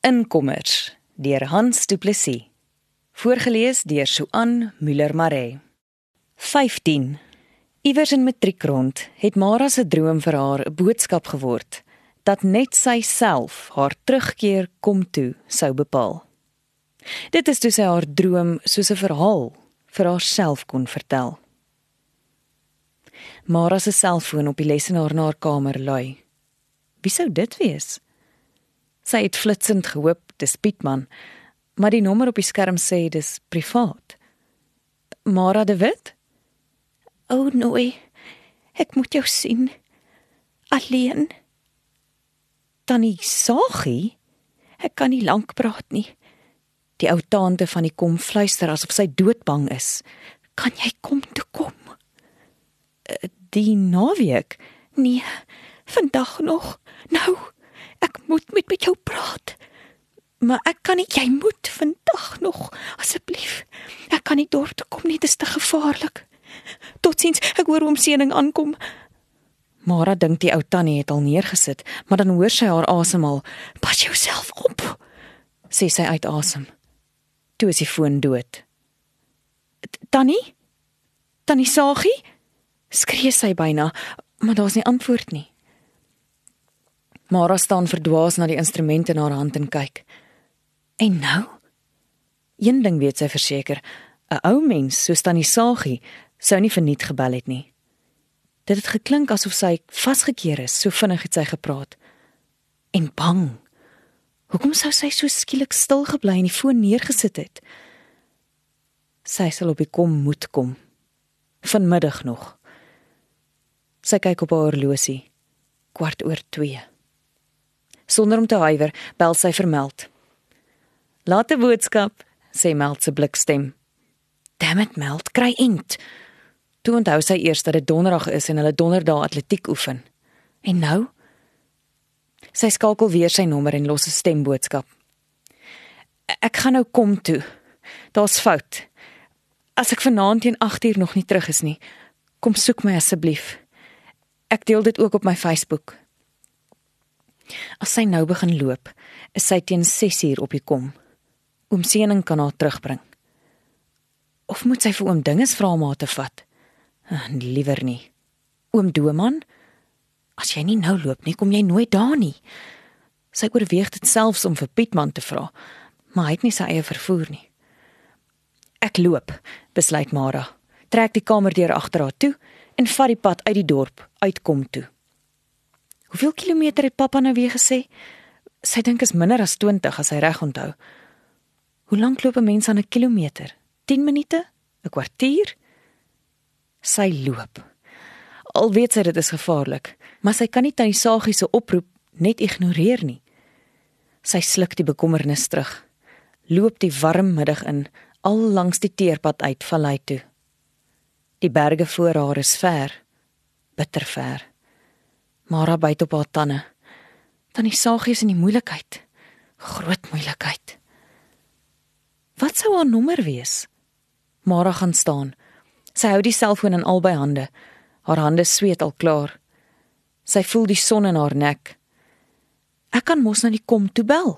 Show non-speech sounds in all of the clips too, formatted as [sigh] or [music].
Inkommers deur Hans Du Plessis. Voorgeles deur Suan Müller-Maré. 15. Iewers in matriekrond het Mara se droom vir haar 'n boodskap geword dat net sy self haar terugkeer kom toe sou bepaal. Dit is toe sy haar droom soos 'n verhaal vir haarself kon vertel. Mara se selfoon op die lesenaar na haar kamer lui. Wie sou dit wees? Sy het flitsend gehoop dis Pietman, maar die nommer op die skerm sê dis privaat. Mara de Wit? O oh, nee. Ek moet jou sien. Alleen. Tannie Sagie? Ek kan nie lank praat nie. Die ou tante van die kom fluister asof sy doodbang is. Kan jy kom toe kom? Eh, die naweek? Nee, vandag nog. Nou. Ek moet met met jou praat. Maar ek kan nie jy moet vandag nog asseblief. Ek kan nie dorp toe kom nie, dit is te gevaarlik. Totsiens, ek hoor oom seëning aankom. Mara dink die ou tannie het al neergesit, maar dan hoor sy haar asemhaal. Pas jouself op, sê sy uit asem. Toe is die foon dood. Tannie? Tannie Sagie? Skree sy byna, maar daar's nie antwoord nie. Mara staan verdwaas na die instrument in haar hand en kyk. En nou? Een ding weet sy verseker, 'n ou mens soos tannie Sagie sou nie verniet gebel het nie. Dit het geklink asof sy vasgekeer is, so vinnig het sy gepraat. En bang. Hoekom sou sy so skielik stil gebly en die foon neergesit het? Sy sal op die kom moet kom. Vanmiddag nog. Sy kyk op haar horlosie. Kwart oor 2. Sonder om te huiwer, bel sy vermeld. "Laat 'n boodskap," sê Meld se blikstem. "Dammit, Meld, kry int." Toe onthou sy eers dat dit donderdag is en hulle donderdag atletiek oefen. En nou? Sy skakel weer sy nommer en los 'n stemboodskap. "Ek gaan nou kom toe. Daar's fout. As ek vanaand teen 8uur nog nie terug is nie, kom soek my asseblief. Ek deel dit ook op my Facebook." As sy nou begin loop, is sy teen 6uur op die kom. Oom Seëning kan haar terugbring. Of moet sy vir oom dinges vra om haar te vat? Ah, liewer nie. Oom Doman, as jy nie nou loop nie, kom jy nooit daar nie. Sy oorweeg dit selfs om vir Pietman te vra, maar hy het nie sy eie vervoer nie. Ek loop, besluit Mara. Trek die kamerdeur agter haar toe en vat die pad uit die dorp uitkom toe. Hoeveel kilometer het pappa nou weer gesê? Sy dink is minder as 20 as hy reg onthou. Hoe lank loop 'n mens aan 'n kilometer? 10 minute? 'n Kwartier? Sy loop. Al weet sy dit is gevaarlik, maar sy kan nie tannie Sagie se oproep net ignoreer nie. Sy sluk die bekommernis terug. Loop die warm middag in, al langs die teerpad uit vallei toe. Die berge voor haar is ver, bitter ver. Mara byt op haar tande. Tannie Sagie is in die moeilikheid. Groot moeilikheid. Wat sou haar nommer wees? Mara gaan staan. Sy hou die selfoon in albei hande. Haar hande sweet al klaar. Sy voel die son in haar nek. Ek kan mos na die kom toe bel.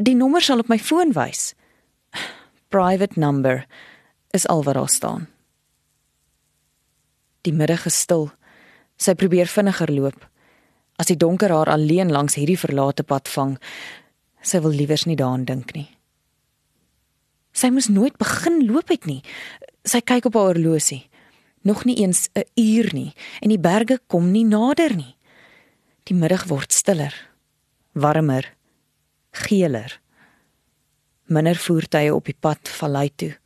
Die nommer sal op my foon wys. Private number is al wat daar staan. Die middag is stil. Sy probeer vinniger loop. As die donker haar alleen langs hierdie verlate pad vang, sy wil liewers nie daaraan dink nie. Sy moes nooit begin loop het nie. Sy kyk op haar horlosie. Nog nie eens 'n uur nie en die berge kom nie nader nie. Die middag word stiller, warmer, geeler. Minder voertuie op die pad vallei toe.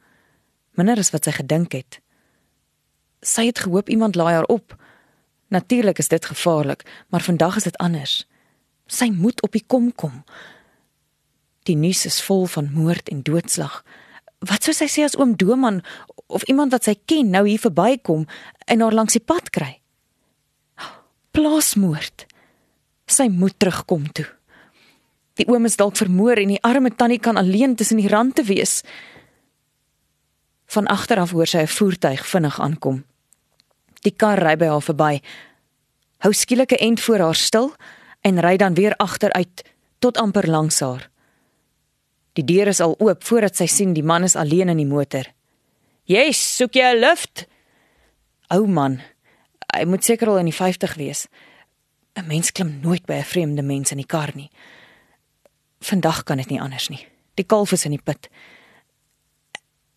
Minder as wat sy gedink het. Sy het gehoop iemand laai haar op. Natuurlik is dit gevaarlik, maar vandag is dit anders. Sy moet op die kom kom. Die nuus is vol van moord en doodslag. Wat sou sy sê as oom Doman of iemand wat sy ken nou hier verbykom en haar langs die pad kry? Plaasmoord. Sy moet terugkom toe. Die oom is dalk vermoor en die arme tannie kan alleen tussen die rande wees. Van agter af hoor sy 'n voertuig vinnig aankom. Die kar ry by haar verby. Hou skielik 'n end voor haar stil en ry dan weer agteruit tot amper langs haar. Die deur is al oop voordat sy sien die man is alleen in die motor. "Yes, soek jy 'n lift?" Ou man, hy moet seker al in die 50 wees. 'n Mens klim nooit by 'n vreemde mens in die kar nie. Vandag kan dit nie anders nie. Die kalf is in die put.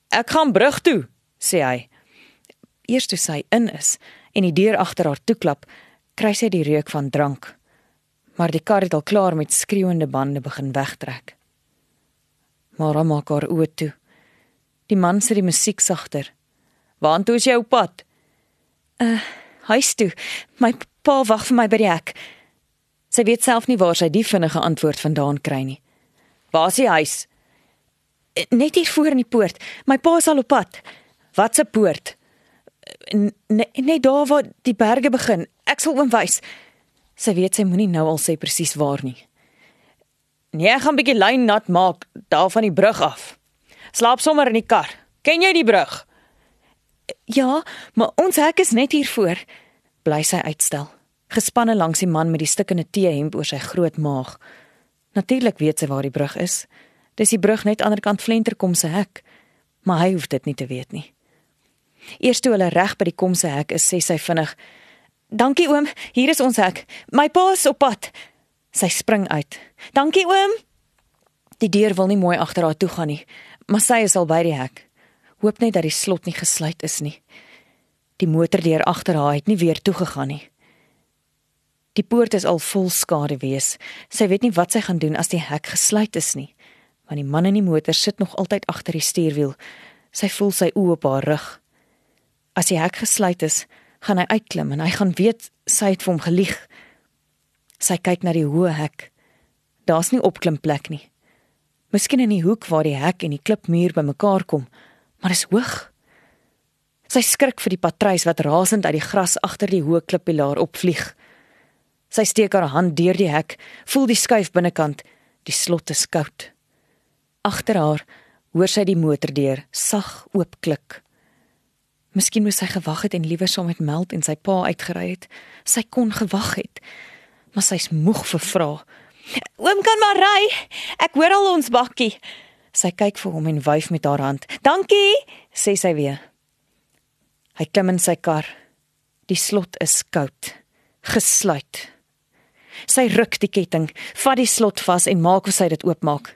Ek gaan brug toe, sê hy. Eers toe sy in is en die deur agter haar toeklap, kry sy die reuk van drank. Maar die kar het al klaar met skreeuende bande begin wegtrek. Mara maak haar oë toe. Die man sit die musiek sagter. "Waartoe is jy op pad?" "Uh, huis toe. My pa wag vir my by die hek." Sy weet self nie waar sy die vinnige antwoord vandaan kry nie. "Waar is die huis?" "Net hier voor in die poort. My pa is al op pad." "Wat se poort?" "Net daar waar die berge begin. Ek sal oom wys." Sy weet sy moenie nou al sê presies waar nie. Nee, ek gaan 'n bietjie lyn nat maak daar van die brug af. Slaap sommer in die kar. Ken jy die brug? Ja, maar ons hek is net hier voor. Bly sy uitstel. Gespanne langs die man met die stukkende T-hemp oor sy groot maag. Natuurlik weet sy waar die brug is. Dis die brug net aanderkant Flenterkom se hek. Maar hy hoef dit nie te weet nie. Eers toe hulle reg by die kom se hek is, sê sy vinnig: "Dankie oom, hier is ons hek. My pa is op pad." Sy spring uit. "Dankie oom." Die deur wil nie mooi agter haar toe gaan nie, maar sy is al by die hek. Hoop net dat die slot nie gesluit is nie. Die motordeur agter haar het nie weer toegegaan nie. Die poort is al vol skade wees. Sy weet nie wat sy gaan doen as die hek gesluit is nie, want die man in die motor sit nog altyd agter die stuurwiel. Sy voel sy oë op haar rug. As die hek gesluit is, gaan hy uitklim en hy gaan weet sy het vir hom gelieg. Sy kyk na die hoë hek. Daar's nie opklimplek nie. Miskien in die hoek waar die hek en die klipmuur bymekaar kom, maar is hoog. Sy skrik vir die patruis wat rasend uit die gras agter die hoë klippilaar opvlieg. Sy steek haar hand deur die hek, voel die skuif binnekant, die slot is koud. Agter haar hoor sy die motordeur sag oopklik. Miskien moes sy gewag het en liewer saam met Meld en sy pa uitgery het. Sy kon gewag het maar sy's moeg vir vra. Oom kan maar ry. Ek hoor al ons bakkie. Sy kyk vir hom en wyf met haar hand. Dankie, sê sy weer. Hy klim in sy kar. Die slot is koud, gesluit. Sy ruk die ketting, vat die slot vas en maak of sy dit oopmaak.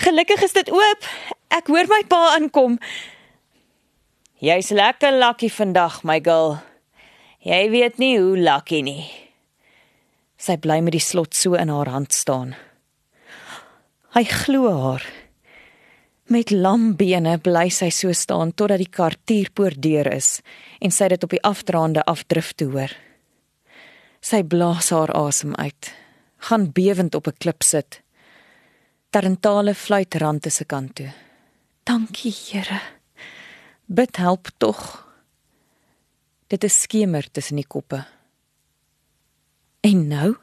Gelukkig is dit oop. Ek hoor my pa aankom. Jy's lekker lucky vandag, my girl. Jy weet nie hoe lucky nie. Sy bly met die slot so in haar hand staan. Hy glo haar. Met lam bene bly sy so staan totdat die kar tierpoort deur is en sy dit op die afdraande afdrif toe hoor. Sy blaas haar asem uit, gaan bewend op 'n klip sit. Tarentale fluit rand te se kant toe. Dankie, Here. Bid help tog. Dit is skemer tussen die koppe. En nou?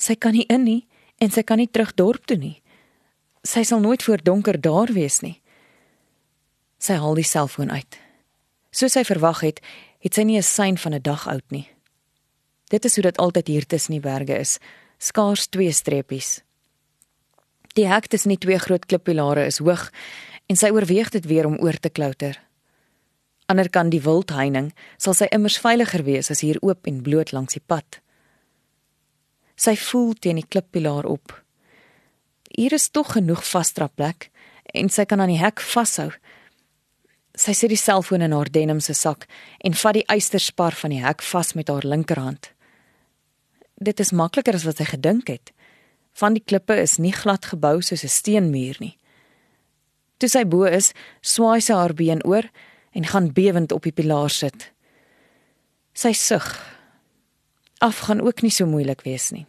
Sy kan nie in nie en sy kan nie terug dorp toe nie. Sy sal nooit voor donker daar wees nie. Sy haal die selfoon uit. Soos sy verwag het, het sy nie 'n sein van 'n dag oud nie. Dit is hoe dit altyd hier tussen die berge is, skaars twee streepies. Die hek tussen die twee groot klippilare is hoog en sy oorweeg dit weer om oor te klouter ander kan die wildheining, sal sy immers veiliger wees as hier oop en bloot langs die pad. Sy voel teen die klippilaar op. Hier is tog genoeg vasdrapplek en sy kan aan die hek vashou. Sy sit die selfoon in haar denim se sak en vat die eysterspar van die hek vas met haar linkerhand. Dit is makliker as wat sy gedink het. Van die klippe is nie glad gebou soos 'n steenmuur nie. Toe sy bo is, swaai sy haar been oor en gaan bewend op die pilaar sit. Sy sug. Af gaan ook nie so moeilik wees nie.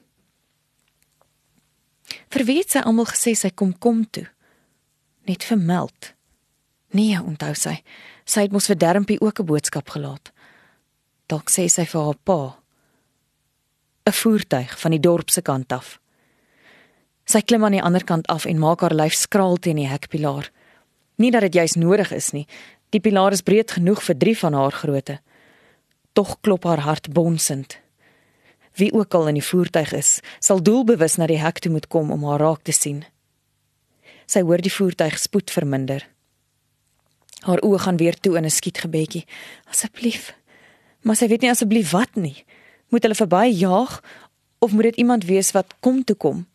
Vir wie het sy almal gesê sy kom kom toe? Net vir meld. Nee, onthou sy. Sy het mos vir Dermpie ook 'n boodskap gelaat. Dalk sê sy vir haar pa. 'n Voertuig van die dorp se kant af. Sy klim aan die ander kant af en maak haar lyf skraal teen die hekpilaar. Nie dat dit juis nodig is nie, Die pilaar is breed genoeg vir drie van haar grootte. Tog klop haar hart bonsend. Wie ook al in die voertuig is, sal doelbewus na die hek toe moet kom om haar raak te sien. Sy hoor die voertuig spoed verminder. Haar oë gaan weer toe in 'n skietgebedjie. Asseblief. Maar sy weet nie asseblief wat nie. Moet hulle verby jaag of moet dit iemand wees wat kom toe kom?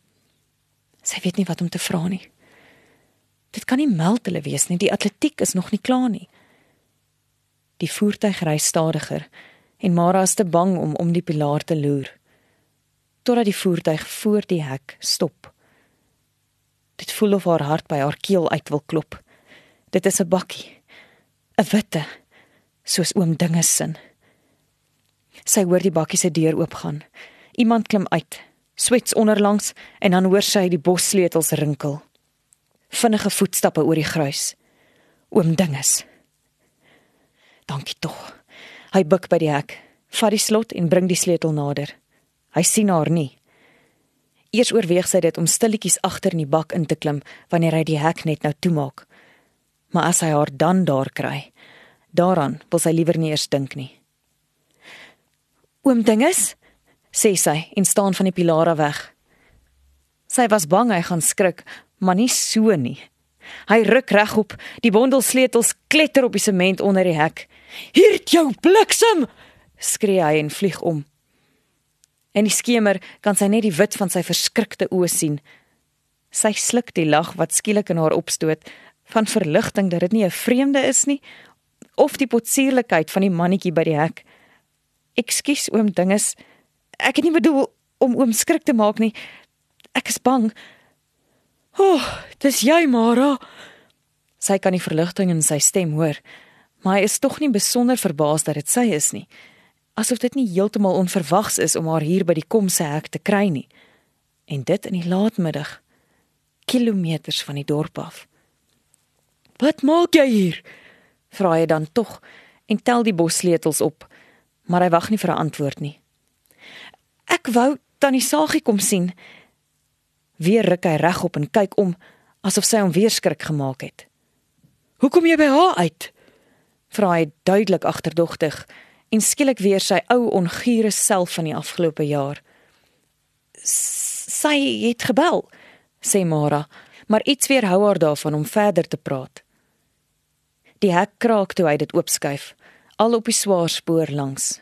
Sy weet nie wat om te vra nie. Dit kan nie meld hulle wees nie. Die atletiek is nog nie klaar nie. Die voertuig ry stadiger en Mara is te bang om om die pilaar te loer totdat die voertuig voor die hek stop. Dit voel of haar hart by haar keel uit wil klop. Dit is 'n bakkie. 'n Witte, soos oom dinge sin. Sy hoor die bakkie se deur oopgaan. Iemand klim uit, swets onderlangs en dan hoor sy die bossleutels rinkel. Vinnige voetstappe oor die gruis. Oom dinges. Dankie tog. Hy buig by die hek, vat die slot en bring die sleutel nader. Hy sien haar nie. Eers oorweeg sy dit om stilletjies agter in die bak in te klim wanneer hy die hek net nou toemaak. Maar as hy haar dan daar kry, daaraan wil sy liewer nie eers dink nie. Oom dinges, sê sy en staan van die pilare weg. Sy was bang hy gaan skrik, maar nie so nie. Hy ruk regop, die bondel sleutels kletter op die sement onder die hek. "Hier het jou bliksem!" skree hy en vlieg om. In die skemer kan sy net die wit van sy verskrikte oë sien. Sy sluk die lag wat skielik in haar opstoot van verligting dat dit nie 'n vreemde is nie of die potsierlikheid van die mannetjie by die hek. "Ekskuus oom dinges. Ek het nie bedoel om oom skrik te maak nie. Ek is bang." "O, oh, dis jy, Mara." Sy kan die verligting in sy stem hoor maar hy is tog nie besonder verbaas dat dit sy is nie. Asof dit nie heeltemal onverwags is om haar hier by die komse hek te kry nie. En dit in die laatmiddag, kilometers van die dorp af. "Wat maak jy hier?" vra hy dan tog en tel die bossleutels op, maar hy wag nie vir 'n antwoord nie. "Ek wou tannie Sagie kom sien." Weer ruk hy regop en kyk om asof sy hom weer skrik gemaak het. "Hoekom jy by haar uit?" vra hy duidelik agterdogtig en skielik weer sy ou ongure self van die afgelope jaar. Sy het gebel, sê Mara, maar iets weerhou haar daarvan om verder te praat. Die hek kraak toe hy dit oopskuif, al op die swaar spoor langs.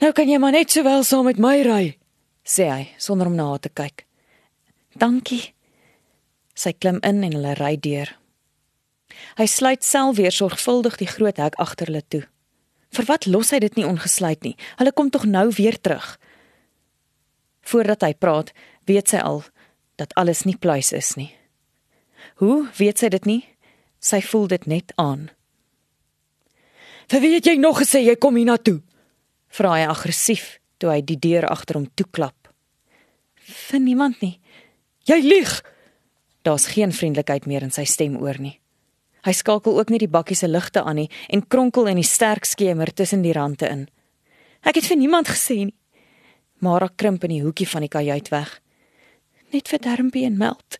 Nou kan jy maar net sowel saam met my ry, sê hy sonder om na haar te kyk. Dankie. Sy klim in en hulle ry deur. Hy sluit self weer sorgvuldig die groot hek agter hulle toe. Vir wat los hy dit nie ongesluit nie? Hulle kom tog nou weer terug. Voordat hy praat, weet sy al dat alles nie pluis is nie. Hoe weet sy dit nie? Sy voel dit net aan. "Vir wie het jy nog gesê jy kom hier na toe?" vra hy aggressief toe hy die deur agter hom toeklap. "Vir niemand nie. Jy lieg." Daar's geen vriendelikheid meer in sy stem oor nie. Hy skakel ook net die bakkie se ligte aan nie en kronkel in die sterk skemer tussen die rande in. Ek het vir niemand gesê nie. Mara krimp in die hoekie van die kajuit weg. Net vir Dermpie en Meld.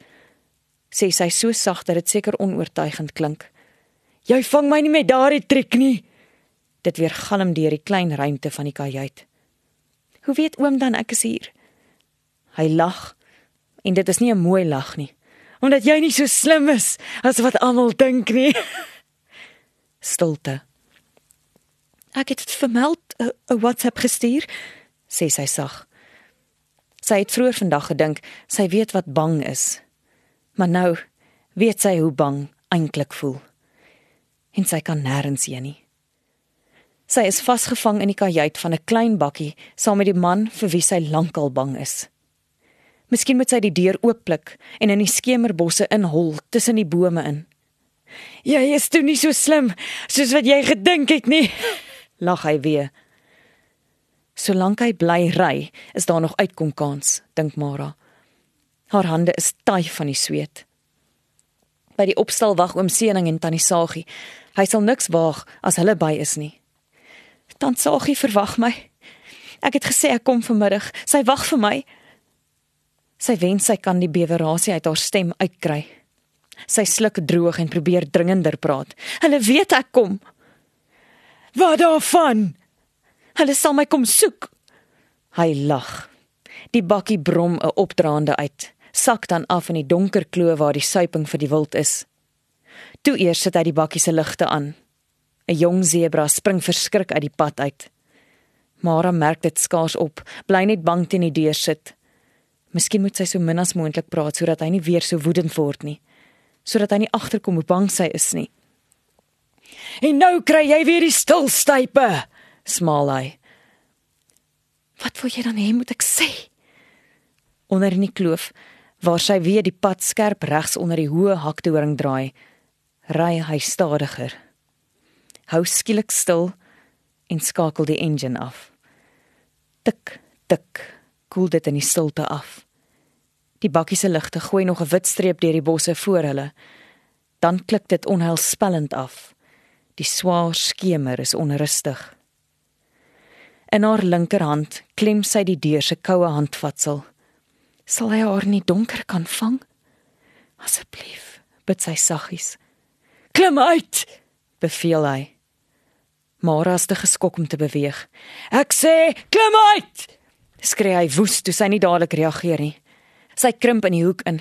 Sê sy so sag dat dit seker onoortuigend klink. Jy vang my nie met daardie triek nie. Dit weer galm deur die klein ruimte van die kajuit. Hoe weet oom dan ek is hier? Hy lag. En dit is nie 'n mooi lag nie omdat jy nie so slim is as wat almal dink nie. [laughs] Stilte. Ek het vermeld 'n WhatsApp gestuur, sê sy sag. Sy het vroeër vandag gedink sy weet wat bang is. Maar nou weet sy hoe bang eintlik voel. En sy kan nêrens heen nie. Sy is vasgevang in die kajuit van 'n klein bakkie saam met die man vir wie sy lankal bang is. Miskien moet sy die deur oopklik en in die skemerbosse inhol tussen die bome in. Jy is toe nie so slim soos wat jy gedink het nie, [laughs] lag hy weer. Solank hy bly ry, is daar nog uitkom kans, dink Mara. Haar hande is taai van die sweet. By die opstal wag oom Sening en tannie Sagie. Hy sal niks waag as hulle by is nie. Tant Sagie verwag my. Ek het gesê ek kom vanmiddag. Sy wag vir my. Sy wens sy kan die bewerasie uit haar stem uitkry. Sy sluk droog en probeer dringender praat. Hulle weet ek kom. Wat daarvan? Hulle sal my kom soek. Hy lag. Die bakkie brom 'n opdraande uit. sak dan af in die donker kloof waar die suiping vir die wild is. Toe eers sit hy die bakkie se ligte aan. 'n Jong sebra spring verskrik uit die pad uit. Mara merk dit skaars op, bly net bang teen die deur sit. Miskien moet sy so min as moontlik praat sodat hy nie weer so woedend word nie, sodat hy nie agterkom hoe bang sy is nie. En nou kry jy weer die stilstype, smaal hy. Wat wil jy dan hê moet ek sê? Onder in die kloof waar sy weer die pad skerp regs onder die hoë hakdoring draai, ry hy stadiger. Hou skielik stil en skakel die engine af. Tik, tik, koel dit in die stilte af. Die bakkie se ligte gooi nog 'n wit streep deur die bosse voor hulle. Dan klik dit onheilspellend af. Die swaar skemer is onrustig. In haar linkerhand klem sy die deur se koue handvatsel. Sal hy haar nie donker kan vang? Asseblief, bid sy saggies. Klim uit, beveel hy. Mara is te geskok om te beweeg. Ek sê, klim uit! Skree hy woest toe sy nie dadelik reageer nie. Sy krimp in die hoek in.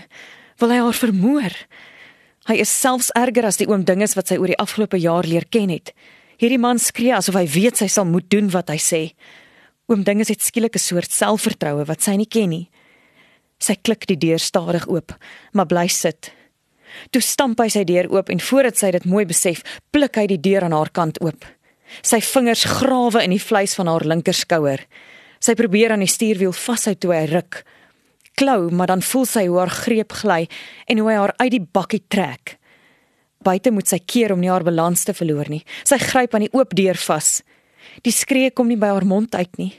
Wil hy haar vermoor? Hy is selfs erger as die oom dinges wat sy oor die afgelope jaar leer ken het. Hierdie man skree asof hy weet sy sal moet doen wat hy sê. Oom dinges het skielik 'n soort selfvertroue wat sy nie ken nie. Sy klik die deur stadig oop, maar bly sit. Toe stamp hy sy deur oop en voordat sy dit mooi besef, pluk hy die deur aan haar kant oop. Sy vingers grawe in die vleis van haar linkerskouer. Sy probeer aan die stuurwiel vashou toe hy ruk. Klou, maar dan voel sy hoe haar greep gly en hoe hy haar uit die bakkie trek. Buite moet sy keer om nie haar balans te verloor nie. Sy gryp aan die oop deur vas. Die skree kom nie by haar mond uit nie.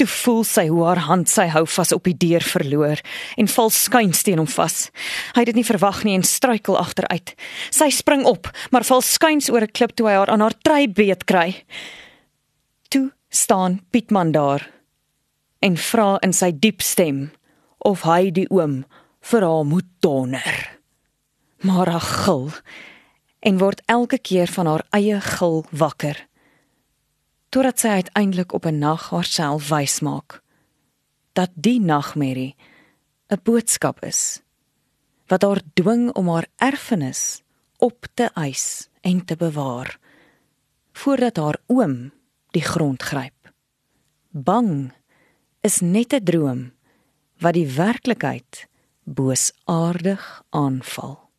Toe voel sy hoe haar hand sy hou vas op die deur verloor en val skuins teen hom vas. Hy het dit nie verwag nie en struikel agteruit. Sy spring op, maar val skuins oor 'n klip toe hy haar aan haar trei beet kry. Toe staan Pietman daar en vra in sy diep stem of hy die oom vir haar moet donder. Mara gil en word elke keer van haar eie gil wakker totdat sy uiteindelik op 'n nag haarself wys maak dat die nagmerrie 'n boodskap is wat haar dwing om haar erfenis op te eis en te bewaar voordat haar oom die grond gryp. Bang is net 'n droom wat die werklikheid boosaardig aanval.